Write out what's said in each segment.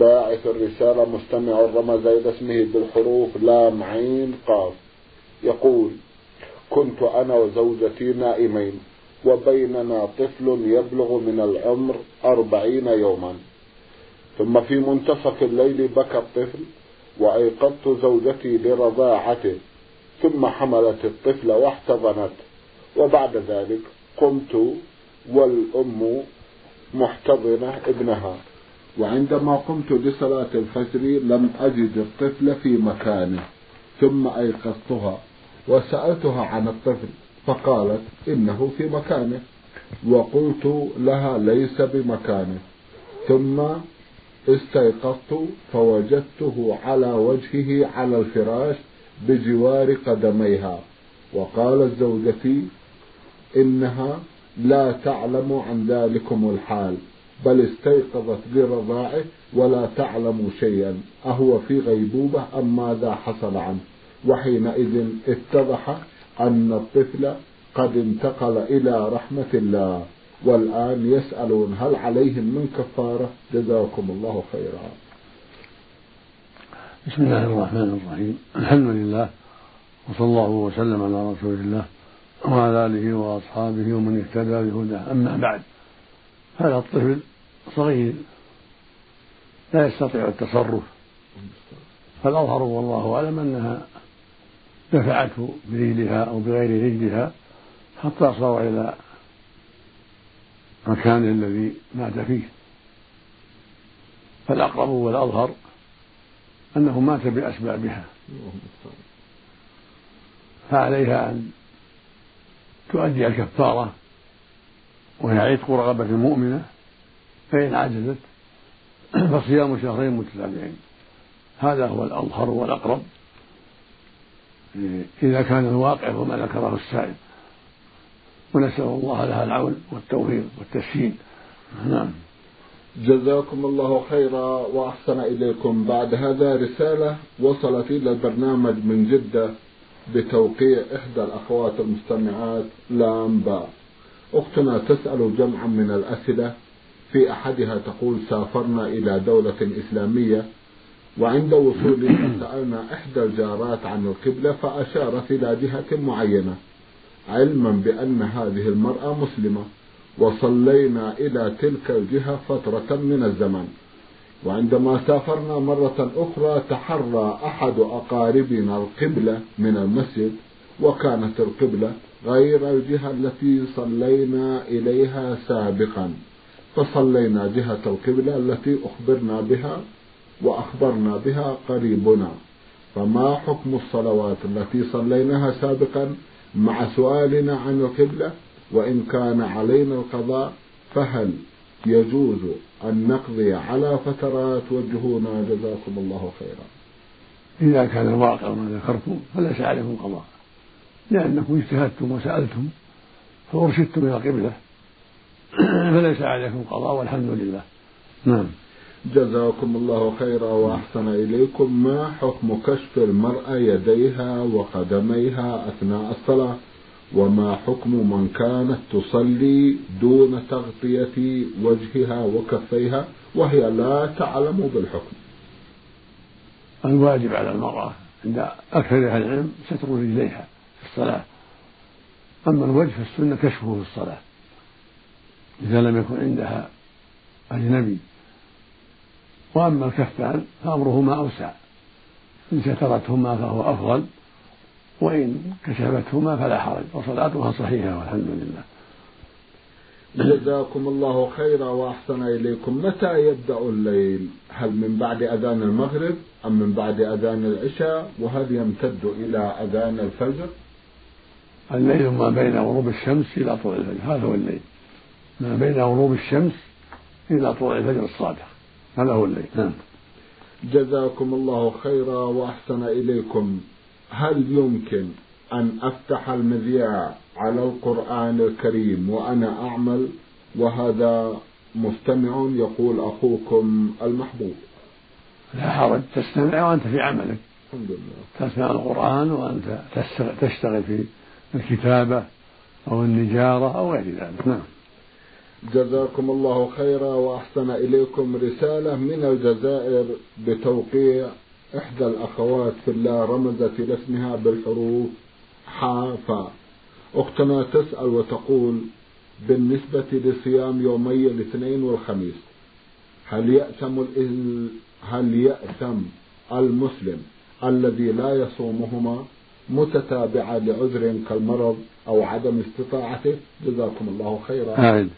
باعث الرسالة مستمع رمز إلى اسمه بالحروف لام عين قاف. يقول كنت أنا وزوجتي نائمين وبيننا طفل يبلغ من العمر أربعين يوما. ثم في منتصف الليل بكى الطفل وأيقظت زوجتي لرضاعته ثم حملت الطفل واحتضنته. وبعد ذلك قمت والأم محتضنة ابنها. وعندما قمت لصلاة الفجر لم أجد الطفل في مكانه ثم أيقظتها وسألتها عن الطفل فقالت إنه في مكانه وقلت لها ليس بمكانه ثم استيقظت فوجدته على وجهه على الفراش بجوار قدميها وقالت زوجتي إنها لا تعلم عن ذلكم الحال. بل استيقظت برضاعه ولا تعلم شيئا. أهو في غيبوبة أم ماذا حصل عنه؟ وحينئذ اتضح أن الطفل قد انتقل إلى رحمة الله. والآن يسألون هل عليهم من كفارة؟ جزاكم الله خيرا. بسم الله الرحمن الرحيم. الحمد لله وصلى الله وسلم على رسول الله وعلى آله وأصحابه ومن اهتدى بهداه. أما بعد هذا الطفل صغير. لا يستطيع التصرف. فالأظهر والله أعلم أنها دفعته برجلها أو بغير رجلها حتى صار إلى المكان الذي مات فيه. فالأقرب والأظهر أنه مات بأسبابها. فعليها أن تؤدي الكفارة وهي عتق رغبة المؤمنة فإن عجزت فصيام شهرين متتابعين. هذا هو الأظهر والأقرب. إذا كان الواقع هو ما ذكره السائل. ونسأل الله لها العون والتوفيق والتسهيل. نعم. جزاكم الله خيرا وأحسن إليكم. بعد هذا رسالة وصلت إلى البرنامج من جدة بتوقيع إحدى الأخوات المستمعات لام باء أختنا تسأل جمعا من الأسئلة. في أحدها تقول سافرنا إلى دولة إسلامية وعند وصولنا سألنا إحدى الجارات عن القبلة فأشارت إلى جهة معينة علما بأن هذه المرأة مسلمة وصلينا إلى تلك الجهة فترة من الزمن. وعندما سافرنا مرة أخرى تحرى أحد أقاربنا القبلة من المسجد وكانت القبلة غير الجهة التي صلينا إليها سابقا. فصلينا جهة القبلة التي أخبرنا بها وأخبرنا بها قريبنا. فما حكم الصلوات التي صليناها سابقا مع سؤالنا عن القبلة؟ وإن كان علينا القضاء فهل يجوز أن نقضي على فترات وجهونا؟ جزاكم الله خيرا. إذا كان الواقع ما ذكرتم فليس عليكم قضاء. لأنكم اجتهدتم وسألتم فأرشدتم إلى القبلة. فليس عليكم قضاء والحمد لله. نعم. جزاكم الله خيرا وأحسن إليكم. ما حكم كشف المرأة يديها وقدميها أثناء الصلاة؟ وما حكم من كانت تصلي دون تغطية وجهها وكفيها وهي لا تعلم بالحكم؟ الواجب على المرأة عند أكثر أهل العلم ستر رجليها في الصلاة. أما الوجه فالسنة كشفه في الصلاة. إذا لم يكن عندها أجنبي. وأما الكفان فأمرهما أوسع. إن سترتهما فهو أفضل وإن كشفتهما فلا حرج. وصلاتها صحيحة والحمد لله. جزاكم الله خيرا وأحسن إليكم. متى يبدأ الليل؟ هل من بعد أذان المغرب أم من بعد أذان العشاء؟ وهل يمتد إلى أذان الفجر؟ الليل ما بين غروب الشمس إلى طلوع الفجر. هذا هو الليل. ما بين غروب الشمس إلى طلوع الفجر الصادق. هذا هو الليل. نعم. جزاكم الله خيرا وأحسن إليكم. هل يمكن أن أفتح المذياع على القرآن الكريم وأنا أعمل؟ وهذا مستمع يقول أخوكم المحبوب. لا حرج تستمع وأنت في عملك. الحمد لله. تسمع القرآن وأنت تشتغل في الكتابة أو النجارة أو غير ذلك. نعم. جزاكم الله خيرا وأحسن إليكم رسالة من الجزائر بتوقيع إحدى الأخوات في الله رمزت إلى اسمها بالحروف حافا أختنا تسأل وتقول بالنسبة لصيام يومي الاثنين والخميس هل يأثم هل يأثم المسلم الذي لا يصومهما متتابعة لعذر كالمرض أو عدم استطاعته؟ جزاكم الله خيرا. آمين.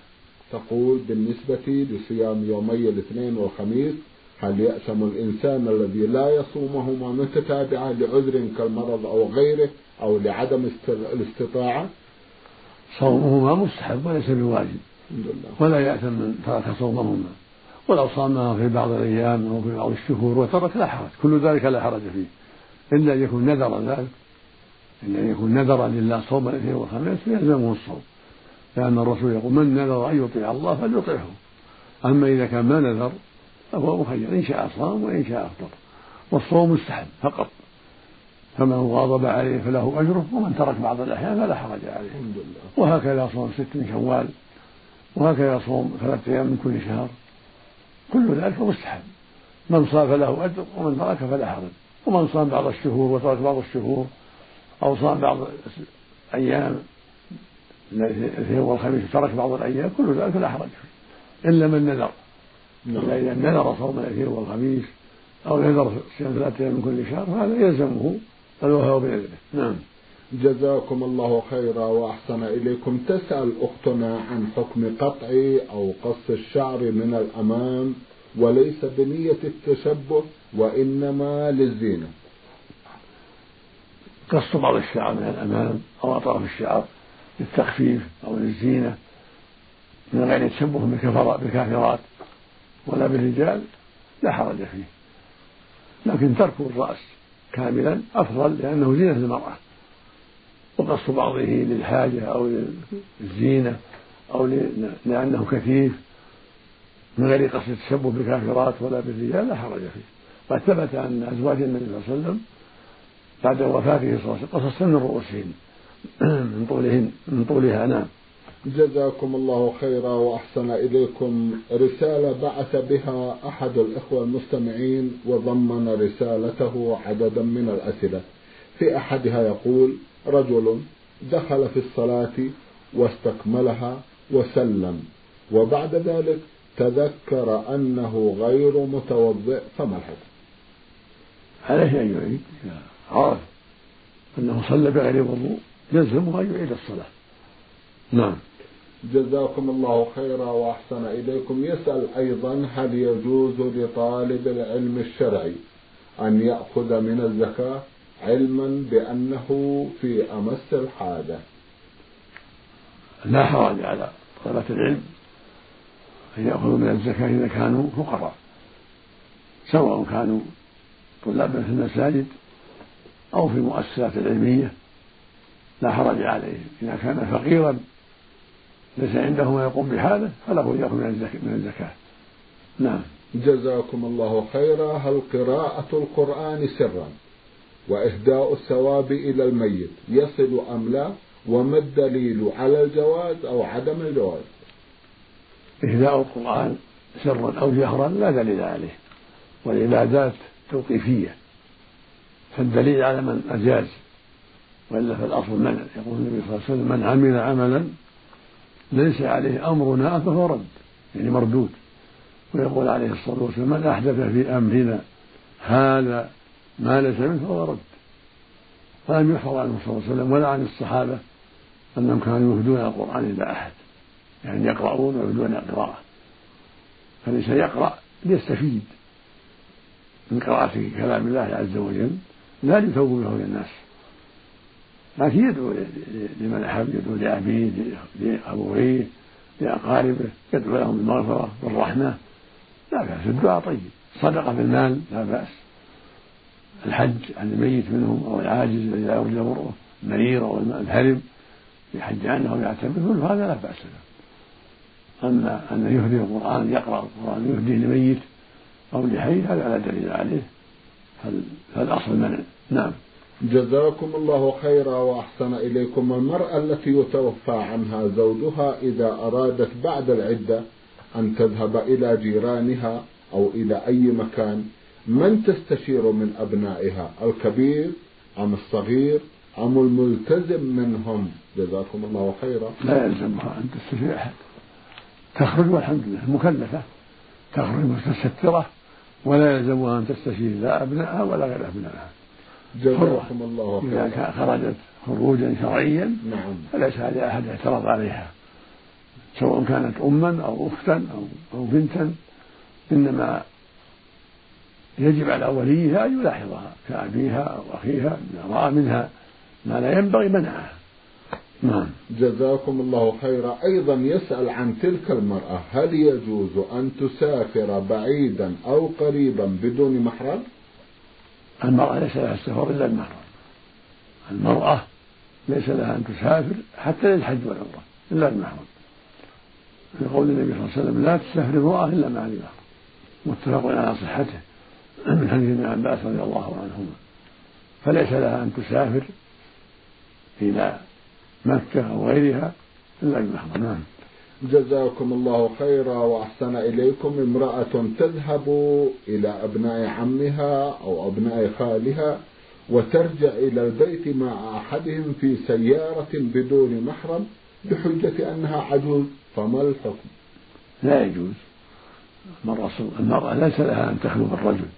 تقول بالنسبة لصيام يومي الاثنين والخميس هل يأثم الإنسان الذي لا يصومهما متتابعة لعذر كالمرض أو غيره أو لعدم الاستطاعة؟ صومهما مستحب وليس بواجب. ولا يأثم من ترك صومهما. ولو صامها في بعض الأيام أو في بعض الشهور وترك لا حرج كل ذلك لا حرج فيه. إلا أن يكون نذر ذلك إلا أن يكون نذرا لله صوم الاثنين والخميس فيلزمه الصوم. لأن الرسول يقول من نذر أن يطيع الله فليطعه. أما إذا كان ما نذر فهو مخير إن شاء صام وإن شاء أفطر. والصوم مستحب فقط. فمن واظب عليه فله أجره ومن ترك بعض الأحيان فلا حرج عليه. وهكذا صوم ست من شوال وهكذا صوم ثلاثة أيام من كل شهر. كل ذلك مستحب. من صام فله أجر ومن ترك فلا حرج. ومن صام بعض الشهور وترك بعض الشهور أو صام بعض أيام الاثنين والخميس وترك بعض الأيام كل ذلك لا حرج فيه إلا من نذر. نعم. إلا إذا نذر صوم الاثنين والخميس أو نذر صيام ثلاثة أيام من كل شهر فهذا يلزمه الوفاء بنذره نعم. جزاكم الله خيرا وأحسن إليكم. تسأل أختنا عن حكم قطع أو قص الشعر من الأمام وليس بنية التشبه وإنما للزينة. قص بعض الشعر من الأمام أو أطراف الشعر. للتخفيف أو للزينة من غير تشبه بالكافرات ولا بالرجال لا حرج فيه. لكن ترك الرأس كاملا أفضل لأنه زينة المرأة. وقص بعضه للحاجة أو للزينة أو لأنه كثيف. من غير قصد التشبه بالكافرات ولا بالرجال لا حرج فيه. قد ثبت أن أزواج النبي صلى الله عليه وسلم بعد وفاته صلى الله عليه وسلم قصصن رؤوسهن من طولهن من طولها نعم. جزاكم الله خيرا وأحسن إليكم. رسالة بعث بها أحد الإخوة المستمعين وضمن رسالته عددا من الأسئلة. في أحدها يقول رجل دخل في الصلاة واستكملها وسلم وبعد ذلك تذكر أنه غير متوضئ فما الحكم؟ عليه أن يعيد. عرف أنه صلى بغير وضوء. يلزمه أن يعيد الصلاة. نعم. جزاكم الله خيرا وأحسن إليكم. يسأل أيضا هل يجوز لطالب العلم الشرعي أن يأخذ من الزكاة علما بأنه في أمس الحاجة؟ لا حرج على طلبة العلم أن يأخذوا من الزكاة إذا كانوا فقراء. سواء كانوا طلابا في المساجد أو في المؤسسات العلميه لا حرج عليه. إذا كان فقيرا ليس عنده ما يقوم بحاله فله يأخذ من الزكاة. نعم. جزاكم الله خيرا. هل قراءة القرآن سرا؟ وإهداء الثواب إلى الميت يصل أم لا؟ وما الدليل على الجواز أو عدم الجواز؟ إهداء القرآن سرا أو جهرا لا دليل عليه والعبادات توقيفية. فالدليل على من؟ أجاز وإلا فالأصل منع يقول النبي صلى الله عليه وسلم من عمل عملا ليس عليه أمرنا فهو رد يعني مردود. ويقول عليه الصلاة والسلام من أحدث في أمرنا هذا ما ليس منه فهو رد. فلم يحفظ عنه صلى الله عليه وسلم ولا عن الصحابة أنهم كانوا يهدون القرآن إلى أحد يعني يقرؤون ويهدون القراءة فالإنسان يقرأ ليستفيد من قراءة كلام الله عز وجل لا ليثوب به للناس لكن يدعو لمن أحب يدعو لأبيه لأبويه لأقاربه يدعو لهم بالمغفرة والرحمة. لا بأس الدعاء طيب. صدقة بالمال لا بأس. الحج عن الميت منهم أو العاجز الذي لا يرجى بره المريض أو الهرم يحج عنه أو يعتمر كل هذا لا بأس له. أما أن يهدي القرآن يقرأ القرآن يهديه لميت أو لحي هذا لا دليل عليه. فالأصل منع. نعم. جزاكم الله خيرا وأحسن إليكم. المرأة التي يتوفى عنها زوجها إذا أرادت بعد العدة أن تذهب إلى جيرانها أو إلى أي مكان من تستشير من أبنائها؟ الكبير أم الصغير أم الملتزم منهم؟ جزاكم الله خيرا. لا يلزمها أن تستشير أحد. تخرج والحمد لله مكلفة. تخرج متسترة ولا يلزمها أن تستشير لا أبنائها ولا غير أبنائها. جزاكم الله خيرا. إذا خرجت خروجا شرعيا نعم. فليس لأحد اعتراض عليها. سواء كانت أما أو أختا أو أو بنتا إنما يجب على وليها أن يلاحظها كأبيها أو أخيها إذا رأى منها ما لا ينبغي منعها نعم. جزاكم الله خيرا. أيضا يسأل عن تلك المرأة هل يجوز أن تسافر بعيدا أو قريبا بدون محرم المرأة ليس لها السفر إلا المحرم المرأة ليس لها أن تسافر حتى للحج والعمرة إلا المحرم يقول النبي صلى الله عليه وسلم لا تسافر امرأة إلا مع المحرم متفق على صحته من حديث ابن عباس رضي الله عنهما. فليس لها أن تسافر إلى مكة أو غيرها إلا المحرم نعم. جزاكم الله خيرا وأحسن إليكم امرأة تذهب إلى أبناء عمها أو أبناء خالها وترجع إلى البيت مع أحدهم في سيارة بدون محرم بحجة أنها عجوز فما الحكم؟ لا يجوز. المرأة ليس لها أن تخلو بالرجل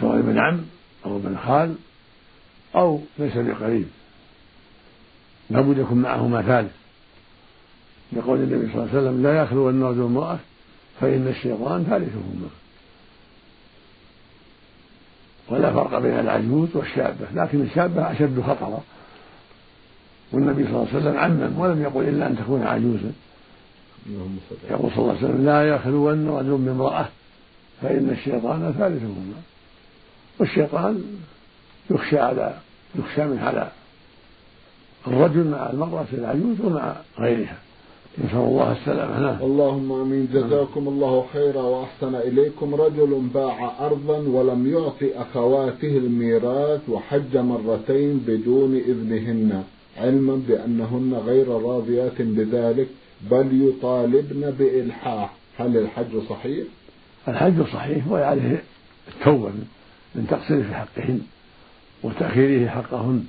سواء ابن عم أو ابن خال أو ليس بقريب لابد يكون معهما ثالث. يقول النبي صلى الله عليه وسلم لا يخلو الرجل امرأة فإن الشيطان ثالثهما ولا فرق بين العجوز والشابة لكن الشابة أشد خطرا. والنبي صلى الله عليه وسلم عمم ولم يقل إلا أن تكون عجوزا. يقول صلى الله عليه وسلم لا يخلون رجل بامرأة فإن الشيطان ثالثهما والشيطان يخشى على يخشى من على الرجل مع المرأة العجوز ومع غيرها. نسأل الله السلامة. نعم. اللهم آمين. جزاكم الله خيرا وأحسن إليكم. رجل باع أرضا ولم يعطي أخواته الميراث وحج مرتين بدون إذنهن علما بأنهن غير راضيات بذلك بل يطالبن بإلحاح. هل الحج صحيح؟ الحج صحيح وعليه التوبه من تقصيره في حقهن وتأخيره حقهن.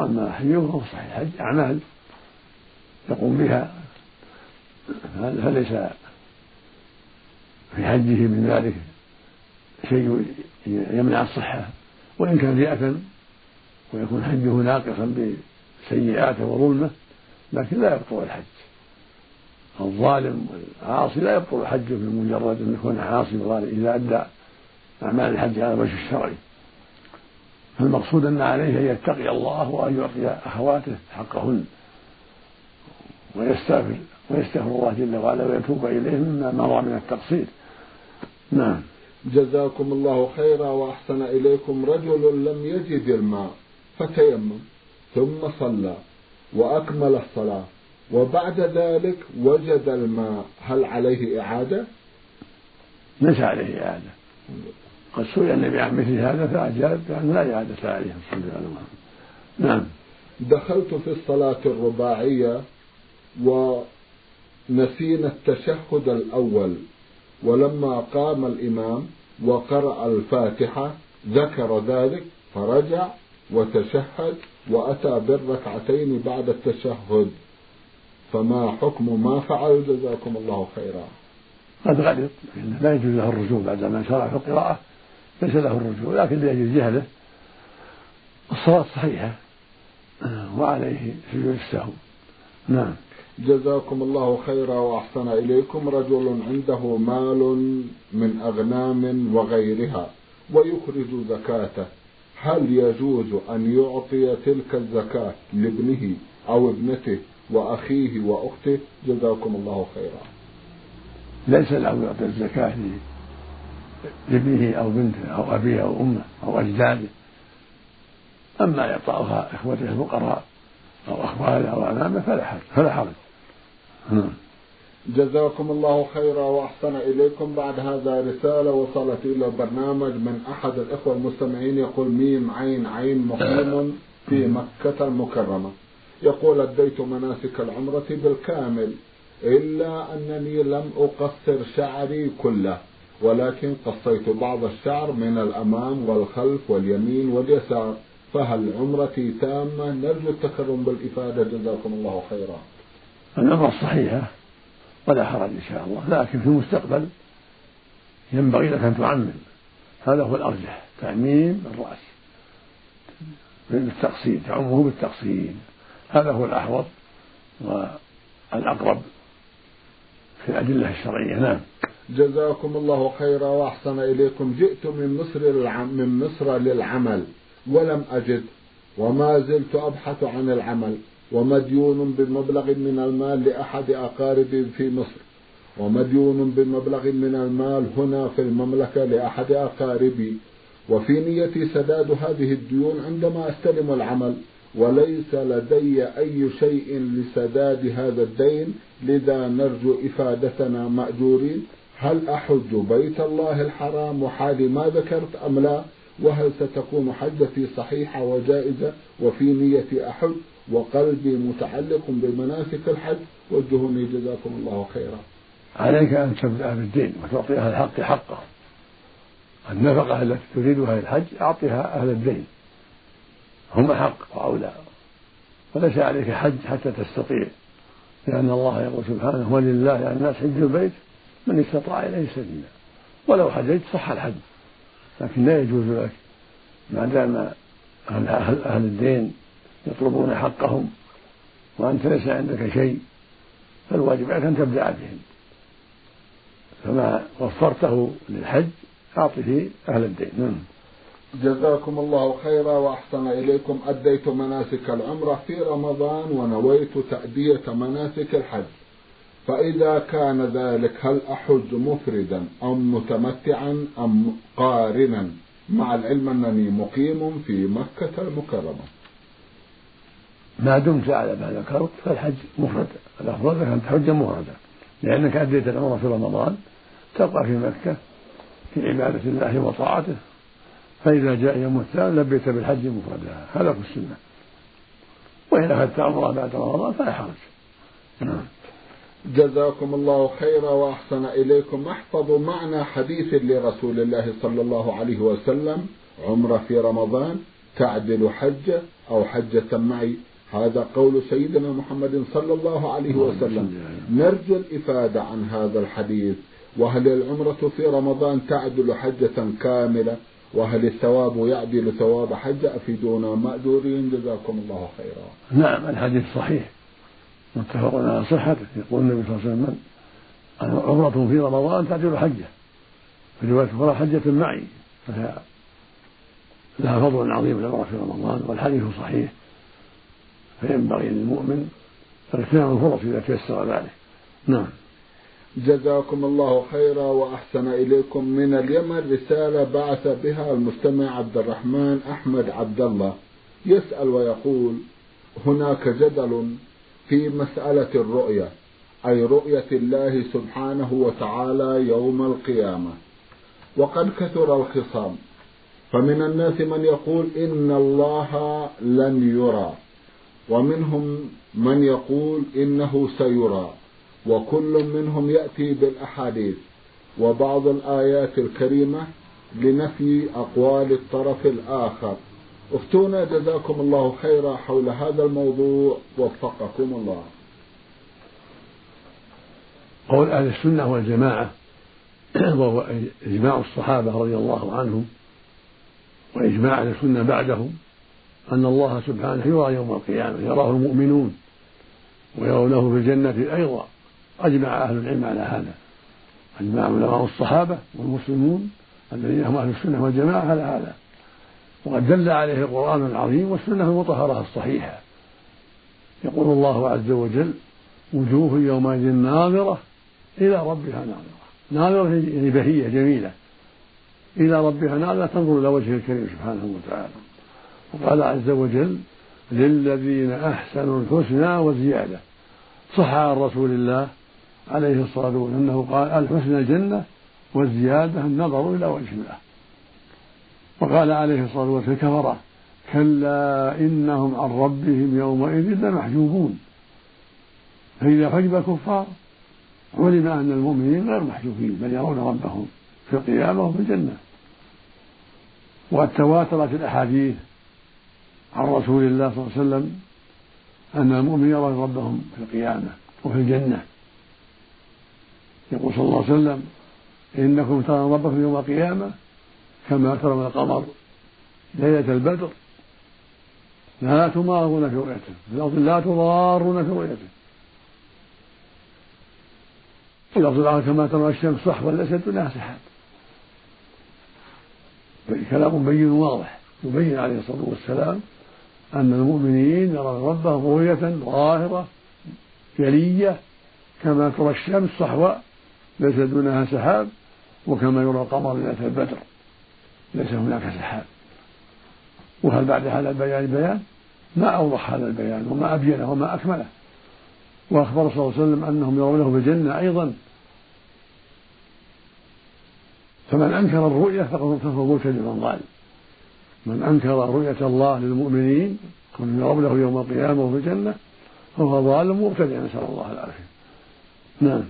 أما حجه فهو صحيح. الحج أعمال يقوم بها فليس في حجه من ذلك شيء يمنع الصحة؟ وإن كان في أثم ويكون حجه ناقصا بسيئاته وظلمه لكن لا يبطل الحج. الظالم والعاصي لا يبطل حجه بمجرد أن يكون عاصي وظالم إذا أدى أعمال الحج على الوجه الشرعي. فالمقصود أن عليه أن يتقي الله وأن يعطي أخواته حقهن ويستغفر ويستغفر الله جل وعلا ويتوب إليه مما مضى من التقصير. نعم. جزاكم الله خيرا وأحسن إليكم رجل لم يجد الماء فتيمم ثم صلى وأكمل الصلاة وبعد ذلك وجد الماء. هل عليه إعادة؟ ليس عليه إعادة. قد سئل النبي عن مثل هذا فأجاب بأن لا إعادة عليه. صلى الله عليه وسلم نعم. دخلت في الصلاة الرباعية ونسينا التشهد الأول ولما قام الإمام وقرأ الفاتحة ذكر ذلك فرجع وتشهد وأتى بالركعتين بعد التشهد. فما حكم ما فعل؟ جزاكم الله خيرا. قد غلط لا يجوز له الرجوع بعد ما شرع في القراءة ليس له الرجوع لكن لأجل جهله. الصلاة صحيحة وعليه سجود السهو. نعم. جزاكم الله خيرا وأحسن إليكم. رجل عنده مال من أغنام وغيرها ويخرج زكاته. هل يجوز أن يعطي تلك الزكاة لابنه أو ابنته وأخيه وأخته؟ جزاكم الله خيرا. ليس له يعطي الزكاة لابنه أو بنته أو أبيه أو أمه أو أجداده أما اعطاؤها إخوته الفقراء. أو اخواله أو امامه فلا حرج فلا حرج جزاكم الله خيرا وأحسن إليكم. بعد هذا رسالة وصلت إلى البرنامج من أحد الإخوة المستمعين يقول ميم عين عين مقيم في مكة المكرمة. يقول أديت مناسك العمرة بالكامل إلا أنني لم أقصر شعري كله ولكن قصيت بعض الشعر من الأمام والخلف واليمين واليسار. فهل عمرتي تامة؟ نرجو التكرم بالإفادة جزاكم الله خيرا. العمره صحيحه ولا حرج إن شاء الله لكن في المستقبل ينبغي لك أن تعمم هذا هو الأرجح تعميم الرأس بالتقصير تعمه بالتقصير. هذا هو الأحوط والأقرب في الأدلة الشرعية. نعم. جزاكم الله خيرا وأحسن إليكم. جئت من مصر من مصر للعمل. ولم أجد وما زلت أبحث عن العمل ومديون بمبلغ من المال لأحد أقاربي في مصر ومديون بمبلغ من المال هنا في المملكة لأحد أقاربي وفي نيتي سداد هذه الديون عندما أستلم العمل وليس لدي أي شيء لسداد هذا الدين لذا نرجو إفادتنا مأجورين. هل أحج بيت الله الحرام؟ وحالي ما ذكرت أم لا؟ وهل ستكون حجتي صحيحة وجائزة وفي نيتي أحج وقلبي متعلق بمناسك الحج. وجهوني جزاكم الله خيرا. عليك أن تبدأ بالدين وتعطي أهل الحق حقه النفقة التي تريدها للحج أعطها أهل الدين. هم أحق وأولى. وليس عليك حج حتى تستطيع. لأن الله يقول سبحانه ولله الناس حج البيت. من استطاع إليه سبيلا. ولو حججت صح الحج. لكن لا يجوز لك ما دام أهل الدين يطلبون حقهم وأنت ليس عندك شيء فالواجب عليك أن تبدأ بهم. فما وفرته للحج أعطه أهل الدين. نعم. جزاكم الله خيرا وأحسن إليكم. أديت مناسك العمرة في رمضان ونويت تأدية مناسك الحج. فإذا كان ذلك هل أحج مفردا أم متمتعا أم قارنا؟ مع العلم أنني مقيم في مكة المكرمة. ما دمت على ما ذكرت فالحج مفرد. الأفضل لك أن تحج مفردا لأنك أديت العمرة في رمضان تبقى في مكة في عبادة الله وطاعته. فإذا جاء يوم الثاني لبيت بالحج مفردا. هذا هو السنة. وإن أخذت عمرة بعد رمضان فلا حرج. نعم. جزاكم الله خيرا وأحسن إليكم. احفظوا معنى حديث لرسول الله صلى الله عليه وسلم. عمرة في رمضان تعدل حجه أو حجة معي. هذا قول سيدنا محمد صلى الله عليه وسلم. نرجو الإفادة عن هذا الحديث. وهل العمرة في رمضان تعدل حجة كاملة؟ وهل الثواب يعدل ثواب حج أفيدونا مأجورين؟ جزاكم الله خيرا. نعم الحديث صحيح. متفق على صحته يقول النبي صلى الله عليه وسلم عمرة في رمضان تعدل حجة. في رواية أخرى حجة معي فهي لها فضل عظيم العمرة في رمضان والحديث صحيح. فينبغي للمؤمن اغتنام الفرص إذا تيسر ذلك. نعم. جزاكم الله خيرا وأحسن إليكم. من اليمن رسالة بعث بها المستمع عبد الرحمن أحمد عبد الله. يسأل ويقول هناك جدل في مسألة الرؤية أي رؤية الله سبحانه وتعالى يوم القيامة. وقد كثر الخصام. فمن الناس من يقول إن الله لن يرى ومنهم من يقول إنه سيرى وكل منهم يأتي بالأحاديث. وبعض الآيات الكريمة لنفي أقوال الطرف الآخر. افتونا جزاكم الله خيرا حول هذا الموضوع. وفقكم الله. قول أهل السنة والجماعة وهو إجماع الصحابة رضي الله عنهم وإجماع أهل السنة بعدهم أن الله سبحانه يرى يوم القيامة يراه المؤمنون ويرونه في الجنة أيضا. أجمع أهل العلم على هذا. أجمع علماء الصحابة والمسلمون الذين هم أهل السنة والجماعة على هذا. وقد دل عليه القرآن العظيم والسنة المطهرة الصحيحة. يقول الله عز وجل وجوه يومئذ ناظرة إلى ربها ناظرة. ناظرة يعني بهية جميلة. إلى ربها ناظرة تنظر إلى وجهه الكريم سبحانه وتعالى. وقال عز وجل للذين أحسنوا الحسنى وزيادة. صح عن رسول الله عليه الصلاة والسلام أنه قال الحسنى الجنة والزيادة النظر إلى وجه الله. وقال عليه الصلاة والسلام كفرة كلا إنهم عن ربهم يومئذ لمحجوبون. فإذا حجب الكفار علم أن المؤمنين غير محجوبين بل يرون ربهم في القيامة وفي الجنة. وقد تواترت الأحاديث عن رسول الله صلى الله عليه وسلم أن المؤمن يرى ربهم في القيامة وفي الجنة. يقول صلى الله عليه وسلم إنكم ترون ربكم يوم القيامة كما ترون القمر. ليلة البدر لا تمارون في رؤيته في الأرض لا تضارون في رؤيته في اللفظ الآخر كما ترون الشمس صحوا ليست دونها سحاب كلام بين واضح. يبين عليه الصلاة والسلام أن المؤمنين يرون ربهم رؤية ظاهرة جلية. كما ترى الشمس صحوا ليس دونها سحاب وكما يرى القمر ليلة البدر. ليس هناك سحاب وهل بعد هذا البيان بيان ما أوضح هذا البيان وما أبينه وما أكمله. وأخبر صلى الله عليه وسلم أنهم يرونه في الجنة أيضا. فمن أنكر الرؤية فهو مرتد ضال من أنكر رؤية الله للمؤمنين كن يرونه يوم القيامة وفي الجنة فهو ضال مبتدع نسأل الله العافية. نعم.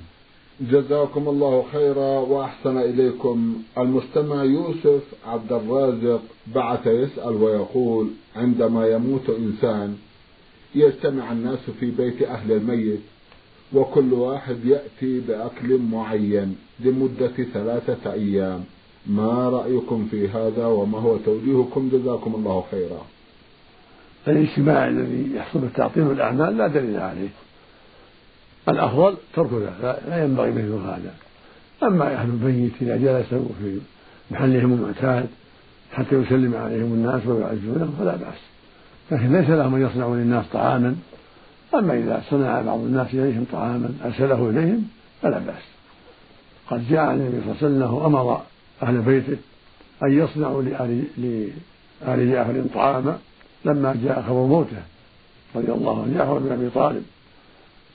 جزاكم الله خيرا وأحسن إليكم. المستمع يوسف عبد الرازق بعث يسأل ويقول عندما يموت إنسان يجتمع الناس في بيت أهل الميت وكل واحد يأتي بأكل معين لمدة ثلاثة أيام. ما رأيكم في هذا وما هو توجيهكم؟ جزاكم الله خيرا. الاجتماع الذي يحصل بالتعطيل الأعمال لا دليل عليه. الأفضل ترك ذلك لا ينبغي مثل هذا. أما أهل البيت إذا جلسوا في محلهم المعتاد حتى يسلم عليهم الناس ويعزونهم فلا بأس. لكن ليس لهم أن يصنعوا للناس طعاما. أما إذا صنع بعض الناس إليهم طعاما أرسله إليهم فلا بأس. قد جاء النبي صلى الله عليه وسلم أنه أمر أهل بيته أن يصنعوا لآل لآل جعفر طعاما لما جاء خبر موته رضي الله عنه جعفر بن أبي طالب.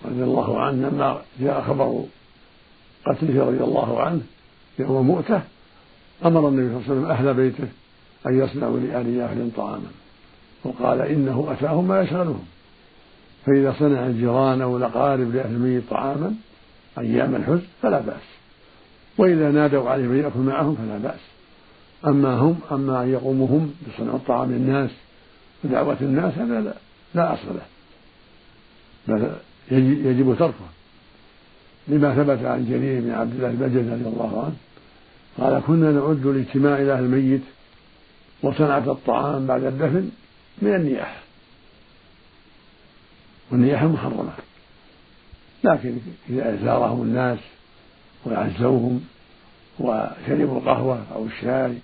رضي الله عنه لما جاء خبر قتله رضي الله عنه يوم مؤته أمر النبي صلى الله عليه وسلم أهل بيته أن يصنعوا لآل جعفر طعاما. وقال إنه أتاهم ما يشغلهم. فإذا صنع الجيران أو الأقارب لأهل الميت طعاما أيام الحزن فلا بأس. وإذا نادوا عليه من يأكل معهم فلا بأس. أما هم أما أن يقوموا هم بصنع الطعام للناس ودعوة الناس هذا لا, لا أصل له. بل يجب تركه. لما ثبت عن جرير بن عبد الله البجلي رضي الله عنه قال كنا نعد الاجتماع إلى الميت وصنعة الطعام بعد الدفن من النياحة والنياحة محرمة لكن إذا زارهم الناس وعزوهم وشربوا القهوة أو الشاي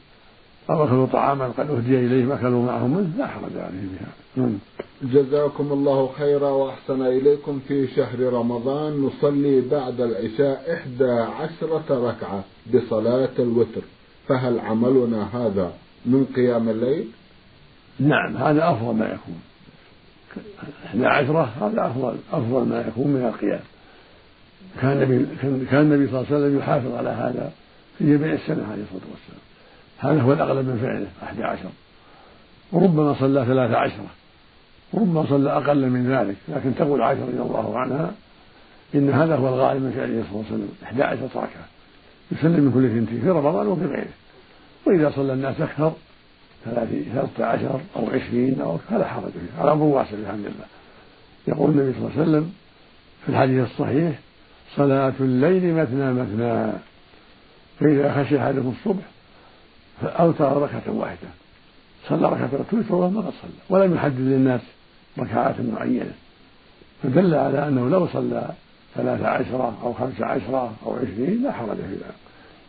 أو أكلوا طعاما قد أهدي إليهم أكلوا معهم منه لا حرج عليهم بها. نعم. جزاكم الله خيرا وأحسن إليكم في شهر رمضان. نصلي بعد العشاء إحدى عشرة ركعة بصلاة الوتر. فهل عملنا هذا من قيام الليل؟ نعم هذا أفضل ما يكون. إحدى عشرة هذا أفضل أفضل ما يكون من القيام. كان النبي كان النبي صلى الله عليه وسلم يحافظ على هذا في جميع السنة عليه الصلاة والسلام. هذا هو الأغلب من فعله أحد عشر. وربما صلى ثلاث عشرة. وربما صلى أقل من ذلك. لكن تقول عائشة رضي الله عنها إن هذا هو الغالب من فعله صلى الله عليه وسلم. إحدى عشرة ركعة. يسلم من كل ثنتين في رمضان وفي غيره. وإذا صلى الناس أكثر ثلاثة عشر أو عشرين أو فلا حرج فيه على أمر واسع الحمد لله. يقول النبي صلى الله عليه وسلم في الحديث الصحيح صلاة الليل مثنى مثنى. فإذا خشي أحدكم الصبح فأوتر ركعة واحدة. صلى ركعة الوتر وما قد صلى ولم يحدد للناس ركعات معينة. فدل على أنه لو صلى ثلاث عشرة أو خمس عشرة أو عشرين لا حرج في ذلك.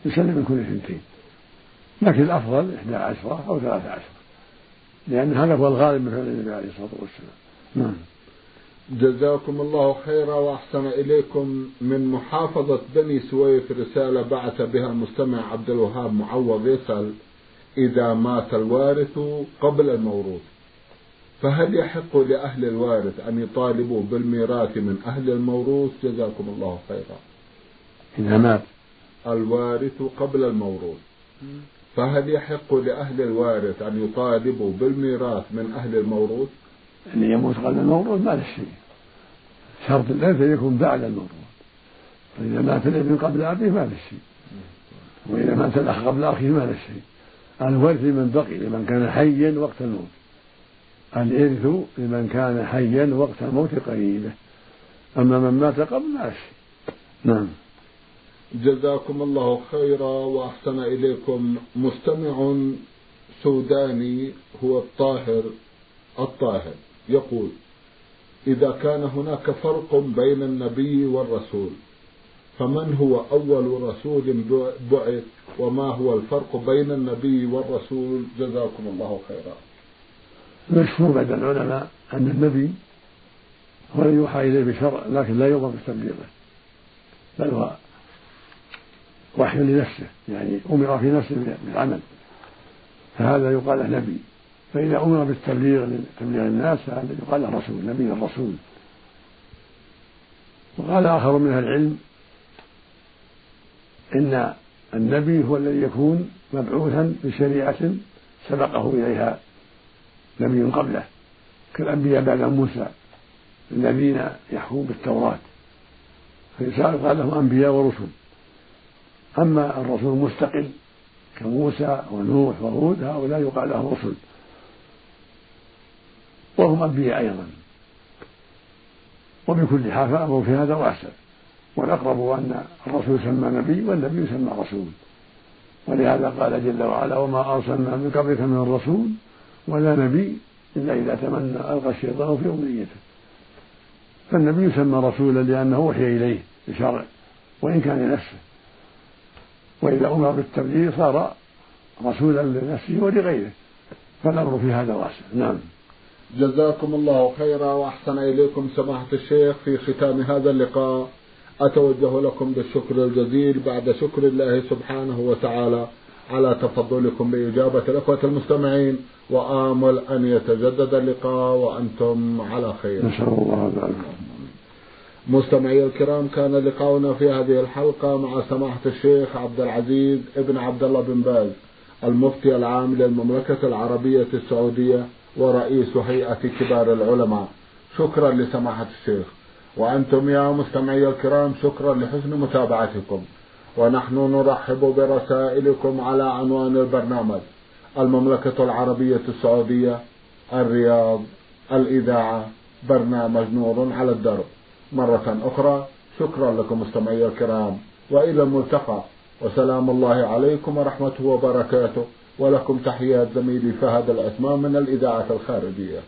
يسلم من كل اثنتين. لكن الأفضل إحدى عشرة أو ثلاث عشرة. لأن هذا هو الغالب من فعل النبي عليه الصلاة والسلام. نعم. جزاكم الله خيرا وأحسن إليكم من محافظة بني سويف رسالة بعث بها المستمع عبد الوهاب معوض يسأل إذا مات الوارث قبل الموروث فهل يحق لأهل الوارث أن يطالبوا بالميراث من أهل الموروث؟ جزاكم الله خيرا. إذا مات. الوارث قبل الموروث. فهل يحق لأهل الوارث أن يطالبوا بالميراث من أهل الموروث؟ اللي يموت قبل الموروث ما له شيء. شرط الإرث يكون بعد الموروث فإذا مات الابن قبل أبيه ما له شيء. وإذا مات الأخ قبل أخيه ما له شيء. الورث لمن بقي لمن كان حيا وقت الموت. الإرث لمن كان حيا وقت موت قريبه أما من مات قبل ما له شيء. نعم. جزاكم الله خيرا وأحسن إليكم. مستمع سوداني هو الطاهر. الطاهر. يقول إذا كان هناك فرق بين النبي والرسول فمن هو أول رسول بعث وما هو الفرق بين النبي والرسول؟ جزاكم الله خيرا. مشهور بعد العلماء أن النبي هو الذي يوحى إليه بشرع لكن لا يؤمر بتبليغه بل هو وحي لنفسه يعني أمر في نفسه بالعمل فهذا يقال له نبي. فإذا أمر بالتبليغ لتبليغ الناس فهذا يقال له رسول نبي الرسول. وقال آخر من أهل العلم إن النبي هو الذي يكون مبعوثا بشريعة سبقه إليها نبي قبله كالأنبياء بعد موسى الذين يحكمون بالتوراة. فيقال لهم أنبياء ورسل. أما الرسول المستقل كموسى ونوح وهود هؤلاء يقال لهم رسل. وهم أنبياء أيضا. وبكل حال فالأمر في هذا واسع والأقرب أن الرسول يسمى نبي والنبي يسمى رسول. ولهذا قال جل وعلا وما أرسلنا من قبلك من الرسول ولا نبي إلا إذا تمنى ألقى الشيطان في أمنيته. فالنبي يسمى رسولا لأنه أوحي إليه بشرع وإن كان لنفسه. وإذا أمر بالتبليغ صار رسولا لنفسه ولغيره. فالأمر في هذا واسع نعم. جزاكم الله خيرا وأحسن إليكم سماحة الشيخ في ختام هذا اللقاء. أتوجه لكم بالشكر الجزيل بعد شكر الله سبحانه وتعالى على تفضلكم بإجابة الأخوة المستمعين. وآمل أن يتجدد اللقاء وأنتم على خير. نسأل الله مستمعي الكرام كان لقاؤنا في هذه الحلقة مع سماحة الشيخ عبد العزيز ابن عبد الله بن باز المفتي العام للمملكة العربية السعودية. ورئيس هيئة كبار العلماء. شكرا لسماحة الشيخ. وأنتم يا مستمعي الكرام شكرا لحسن متابعتكم. ونحن نرحب برسائلكم على عنوان البرنامج. المملكة العربية السعودية الرياض الإذاعة برنامج نور على الدرب. مرة أخرى شكرا لكم مستمعي الكرام. وإلى الملتقى. وسلام الله عليكم ورحمته وبركاته. ولكم تحيات زميلي فهد العثمان من الإذاعة الخارجية.